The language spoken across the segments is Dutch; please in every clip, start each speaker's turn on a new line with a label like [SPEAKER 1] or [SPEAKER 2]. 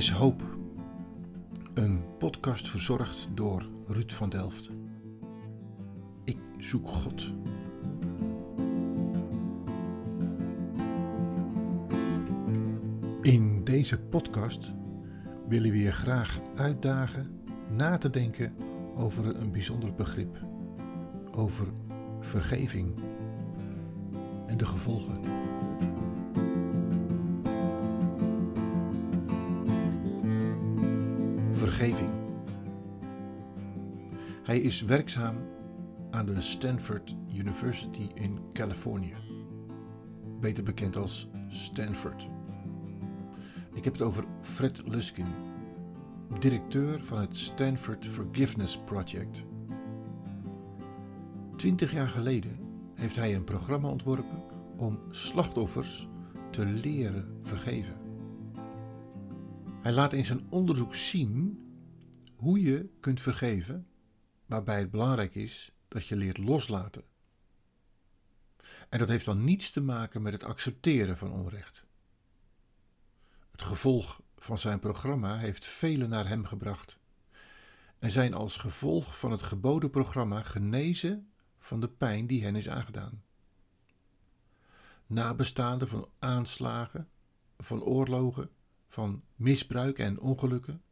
[SPEAKER 1] is hoop. Een podcast verzorgd door Ruud van Delft. Ik zoek God. In deze podcast willen we je graag uitdagen na te denken over een bijzonder begrip. Over vergeving en de gevolgen. Hij is werkzaam aan de Stanford University in Californië, beter bekend als Stanford. Ik heb het over Fred Luskin, directeur van het Stanford Forgiveness Project. Twintig jaar geleden heeft hij een programma ontworpen om slachtoffers te leren vergeven. Hij laat in zijn onderzoek zien hoe je kunt vergeven, waarbij het belangrijk is dat je leert loslaten. En dat heeft dan niets te maken met het accepteren van onrecht. Het gevolg van zijn programma heeft velen naar hem gebracht en zijn als gevolg van het geboden programma genezen van de pijn die hen is aangedaan. Nabestaanden van aanslagen, van oorlogen, van misbruik en ongelukken.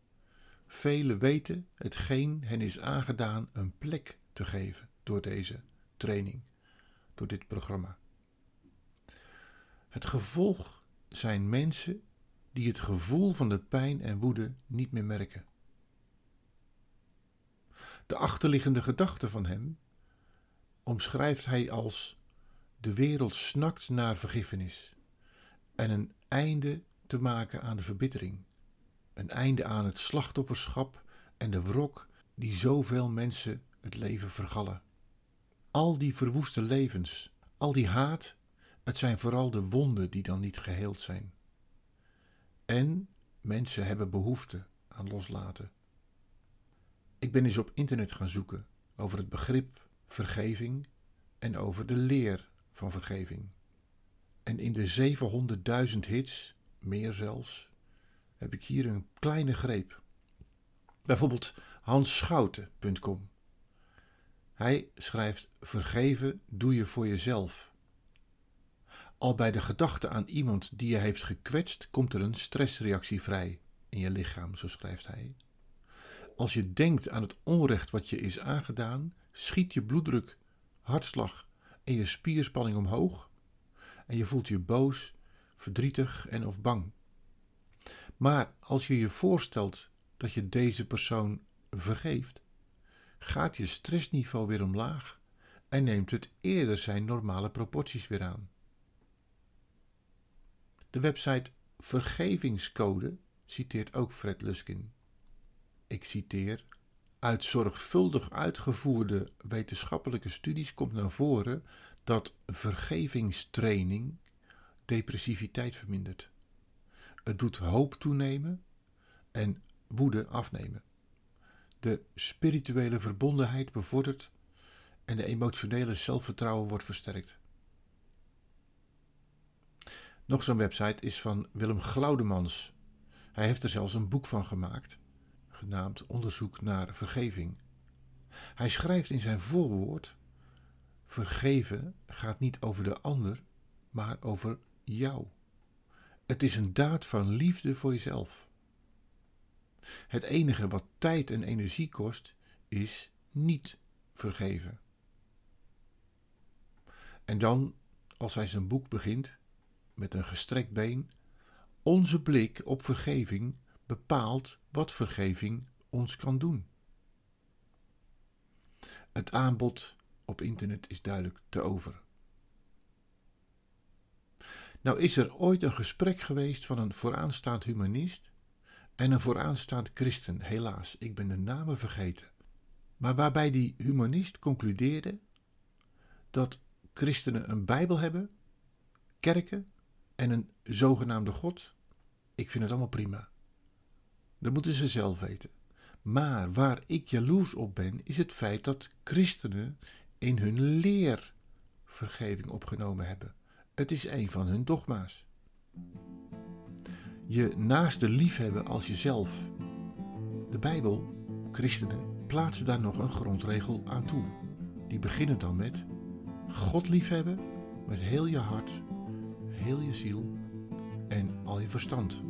[SPEAKER 1] Velen weten hetgeen hen is aangedaan een plek te geven door deze training, door dit programma. Het gevolg zijn mensen die het gevoel van de pijn en woede niet meer merken. De achterliggende gedachte van hem omschrijft hij als de wereld snakt naar vergiffenis en een einde te maken aan de verbittering, een einde aan het slachtofferschap en de wrok die zoveel mensen het leven vergallen. Al die verwoeste levens, al die haat, het zijn vooral de wonden die dan niet geheeld zijn. En mensen hebben behoefte aan loslaten. Ik ben eens op internet gaan zoeken over het begrip vergeving en over de leer van vergeving. En in de 700.000 hits, meer zelfs, heb ik hier een kleine greep. Bijvoorbeeld hansschouten.com. Hij schrijft: Vergeven doe je voor jezelf. Al bij de gedachte aan iemand die je heeft gekwetst, komt er een stressreactie vrij in je lichaam, zo schrijft hij. Als je denkt aan het onrecht wat je is aangedaan, schiet je bloeddruk, hartslag en je spierspanning omhoog en je voelt je boos, verdrietig en of bang. Maar als je je voorstelt dat je deze persoon vergeeft, gaat je stressniveau weer omlaag en neemt het eerder zijn normale proporties weer aan. De website Vergevingscode citeert ook Fred Luskin. Ik citeer: Uit zorgvuldig uitgevoerde wetenschappelijke studies komt naar voren dat vergevingstraining depressiviteit vermindert. Het doet hoop toenemen en woede afnemen. De spirituele verbondenheid bevordert en de emotionele zelfvertrouwen wordt versterkt. Nog zo'n website is van Willem Glaudemans. Hij heeft er zelfs een boek van gemaakt, genaamd Onderzoek naar vergeving. Hij schrijft in zijn voorwoord: Vergeven gaat niet over de ander, maar over jou. Het is een daad van liefde voor jezelf. Het enige wat tijd en energie kost, is niet vergeven. En dan, als hij zijn boek begint, met een gestrekt been, onze blik op vergeving bepaalt wat vergeving ons kan doen. Het aanbod op internet is duidelijk te over. Nou is er ooit een gesprek geweest van een vooraanstaand humanist en een vooraanstaand christen, helaas, ik ben de namen vergeten. Maar waarbij die humanist concludeerde dat christenen een Bijbel hebben, kerken en een zogenaamde God. Ik vind het allemaal prima. Dat moeten ze zelf weten. Maar waar ik jaloers op ben, is het feit dat christenen in hun leer vergeving opgenomen hebben. Het is een van hun dogma's. je naaste liefhebben als jezelf. De Bijbel, christenen, plaatsen daar nog een grondregel aan toe. Die beginnen dan met God liefhebben met heel je hart, heel je ziel en al je verstand.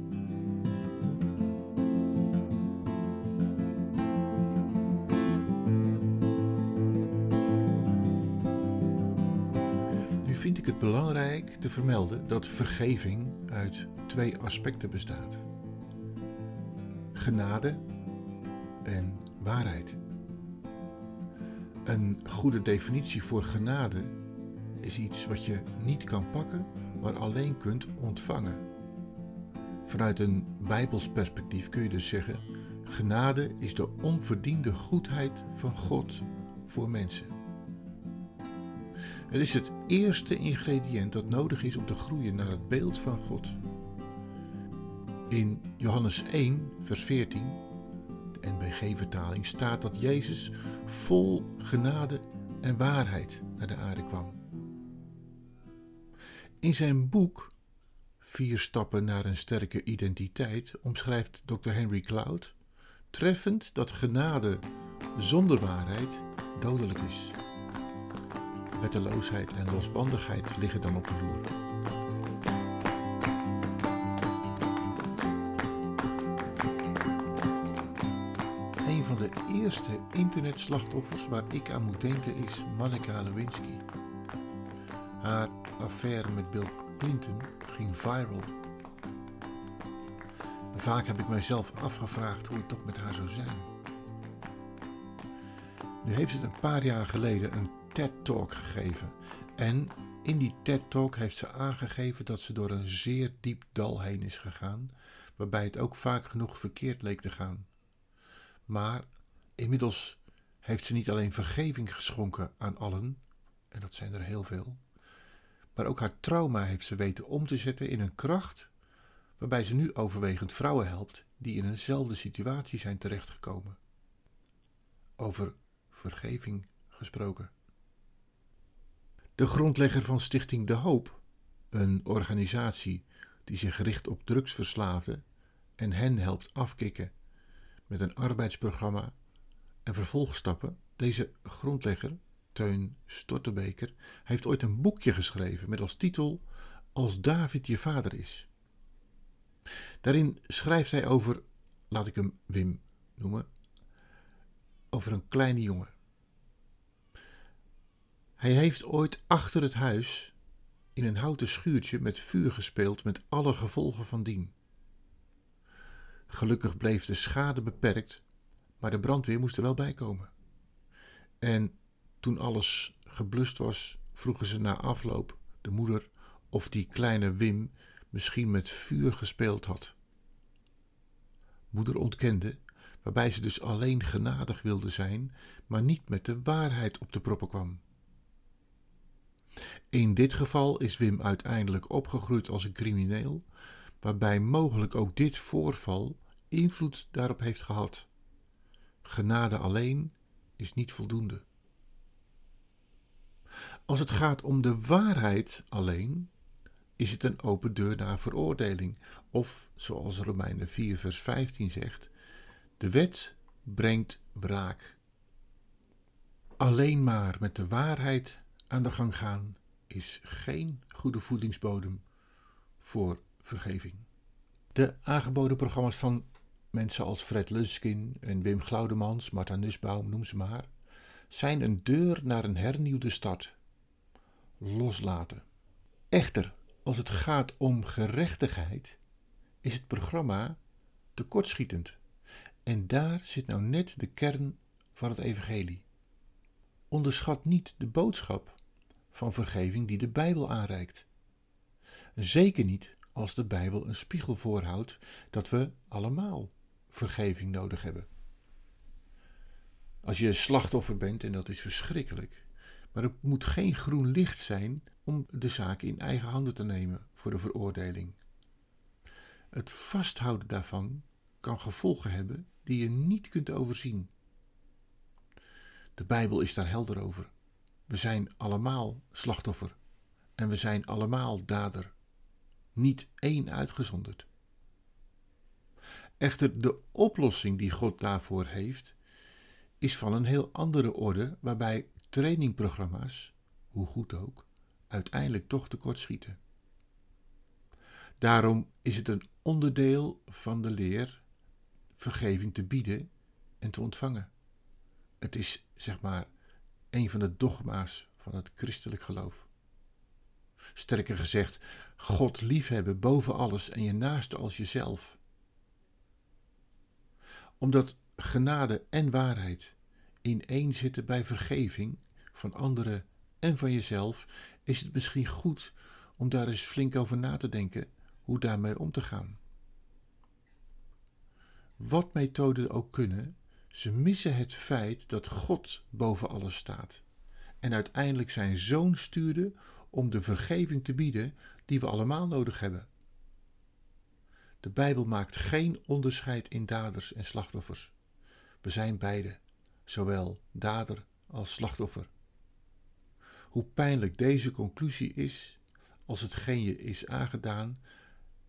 [SPEAKER 1] Het belangrijk te vermelden dat vergeving uit twee aspecten bestaat: genade en waarheid. Een goede definitie voor genade is iets wat je niet kan pakken, maar alleen kunt ontvangen. Vanuit een Bijbels perspectief kun je dus zeggen: genade is de onverdiende goedheid van God voor mensen. Het is het eerste ingrediënt dat nodig is om te groeien naar het beeld van God. In Johannes 1, vers 14, de NBG-vertaling, staat dat Jezus vol genade en waarheid naar de aarde kwam. In zijn boek Vier stappen naar een sterke identiteit omschrijft Dr. Henry Cloud treffend dat genade zonder waarheid dodelijk is. Wetteloosheid en losbandigheid liggen dan op de loer. Een van de eerste internetslachtoffers waar ik aan moet denken is Monica Lewinsky. Haar affaire met Bill Clinton ging viral. Vaak heb ik mijzelf afgevraagd hoe het toch met haar zou zijn. Nu heeft ze een paar jaar geleden een TED-talk gegeven. En in die TED-talk heeft ze aangegeven dat ze door een zeer diep dal heen is gegaan, waarbij het ook vaak genoeg verkeerd leek te gaan. Maar inmiddels heeft ze niet alleen vergeving geschonken aan allen, en dat zijn er heel veel, maar ook haar trauma heeft ze weten om te zetten in een kracht waarbij ze nu overwegend vrouwen helpt die in eenzelfde situatie zijn terechtgekomen. Over vergeving gesproken. De grondlegger van Stichting De Hoop, een organisatie die zich richt op drugsverslaafden en hen helpt afkicken met een arbeidsprogramma en vervolgstappen, deze grondlegger Teun Stortebeker heeft ooit een boekje geschreven met als titel Als David je vader is. Daarin schrijft hij over, laat ik hem Wim noemen, over een kleine jongen. Hij heeft ooit achter het huis in een houten schuurtje met vuur gespeeld met alle gevolgen van dien. Gelukkig bleef de schade beperkt, maar de brandweer moest er wel bij komen. En toen alles geblust was, vroegen ze na afloop de moeder of die kleine Wim misschien met vuur gespeeld had. Moeder ontkende, waarbij ze dus alleen genadig wilde zijn, maar niet met de waarheid op de proppen kwam. In dit geval is Wim uiteindelijk opgegroeid als een crimineel, waarbij mogelijk ook dit voorval invloed daarop heeft gehad. Genade alleen is niet voldoende. Als het gaat om de waarheid alleen, is het een open deur naar veroordeling. Of, zoals Romeinen 4, vers 15 zegt, de wet brengt wraak. Alleen maar met de waarheid aan de gang gaan is geen goede voedingsbodem voor vergeving. De aangeboden programma's van mensen als Fred Luskin en Wim Glaudemans, Marta Nussbaum, noem ze maar, zijn een deur naar een hernieuwde start loslaten. Echter, als het gaat om gerechtigheid, is het programma tekortschietend. En daar zit nou net de kern van het evangelie. Onderschat niet de boodschap van vergeving die de Bijbel aanreikt. Zeker niet als de Bijbel een spiegel voorhoudt dat we allemaal vergeving nodig hebben. Als je slachtoffer bent, en dat is verschrikkelijk, maar het moet geen groen licht zijn om de zaak in eigen handen te nemen voor de veroordeling. Het vasthouden daarvan kan gevolgen hebben die je niet kunt overzien. De Bijbel is daar helder over. We zijn allemaal slachtoffer en we zijn allemaal dader. Niet één uitgezonderd. Echter, de oplossing die God daarvoor heeft, is van een heel andere orde, waarbij trainingprogramma's, hoe goed ook, uiteindelijk toch tekortschieten. Daarom is het een onderdeel van de leer vergeving te bieden en te ontvangen. Het is, zeg maar, een van de dogma's van het christelijk geloof. Sterker gezegd, God liefhebben boven alles en je naaste als jezelf. Omdat genade en waarheid in één zitten bij vergeving van anderen en van jezelf, is het misschien goed om daar eens flink over na te denken hoe daarmee om te gaan. Wat methoden ook kunnen, ze missen het feit dat God boven alles staat en uiteindelijk zijn zoon stuurde om de vergeving te bieden die we allemaal nodig hebben. De Bijbel maakt geen onderscheid in daders en slachtoffers. We zijn beide, zowel dader als slachtoffer. Hoe pijnlijk deze conclusie is, als hetgeen je is aangedaan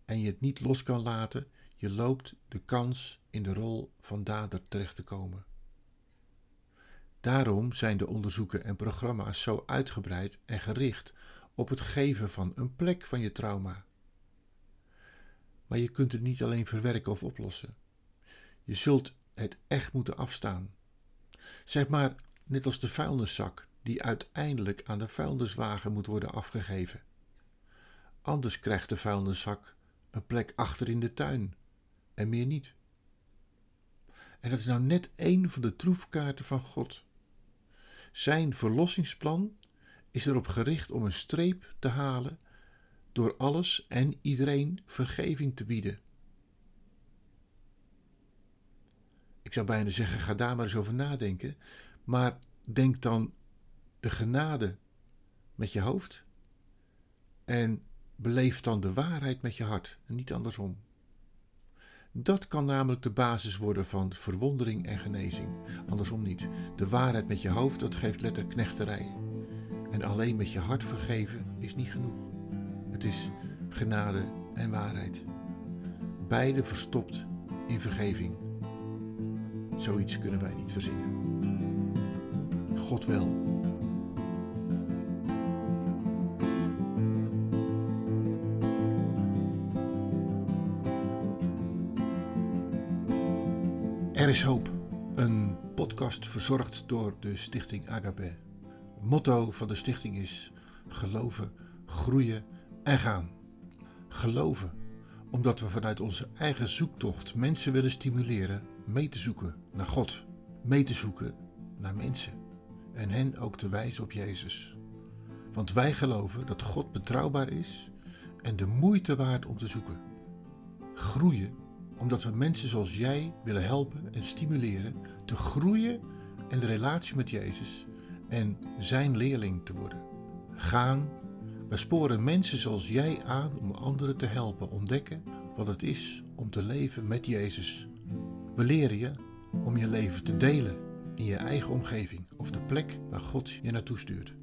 [SPEAKER 1] en je het niet los kan laten, je loopt de kans in de rol van dader terecht te komen. Daarom zijn de onderzoeken en programma's zo uitgebreid en gericht op het geven van een plek van je trauma. Maar je kunt het niet alleen verwerken of oplossen. Je zult het echt moeten afstaan. Zeg maar net als de vuilniszak die uiteindelijk aan de vuilniswagen moet worden afgegeven. Anders krijgt de vuilniszak een plek achter in de tuin en meer niet. En dat is nou net een van de troefkaarten van God. Zijn verlossingsplan is erop gericht om een streep te halen door alles en iedereen vergeving te bieden. Ik zou bijna zeggen, ga daar maar eens over nadenken, maar denk dan de genade met je hoofd en beleef dan de waarheid met je hart en niet andersom. Dat kan namelijk de basis worden van verwondering en genezing. Andersom niet. De waarheid met je hoofd, dat geeft letterknechterij. En alleen met je hart vergeven is niet genoeg. Het is genade en waarheid. Beide verstopt in vergeving. Zoiets kunnen wij niet verzinnen. God wel. Er is hoop. Een podcast verzorgd door de Stichting Agape. Motto van de stichting is: geloven, groeien en gaan. Geloven, omdat we vanuit onze eigen zoektocht mensen willen stimuleren mee te zoeken naar God, mee te zoeken naar mensen en hen ook te wijzen op Jezus. Want wij geloven dat God betrouwbaar is en de moeite waard om te zoeken. Groeien omdat we mensen zoals jij willen helpen en stimuleren te groeien in de relatie met Jezus en zijn leerling te worden. Gaan, we sporen mensen zoals jij aan om anderen te helpen ontdekken wat het is om te leven met Jezus. We leren je om je leven te delen in je eigen omgeving of de plek waar God je naartoe stuurt.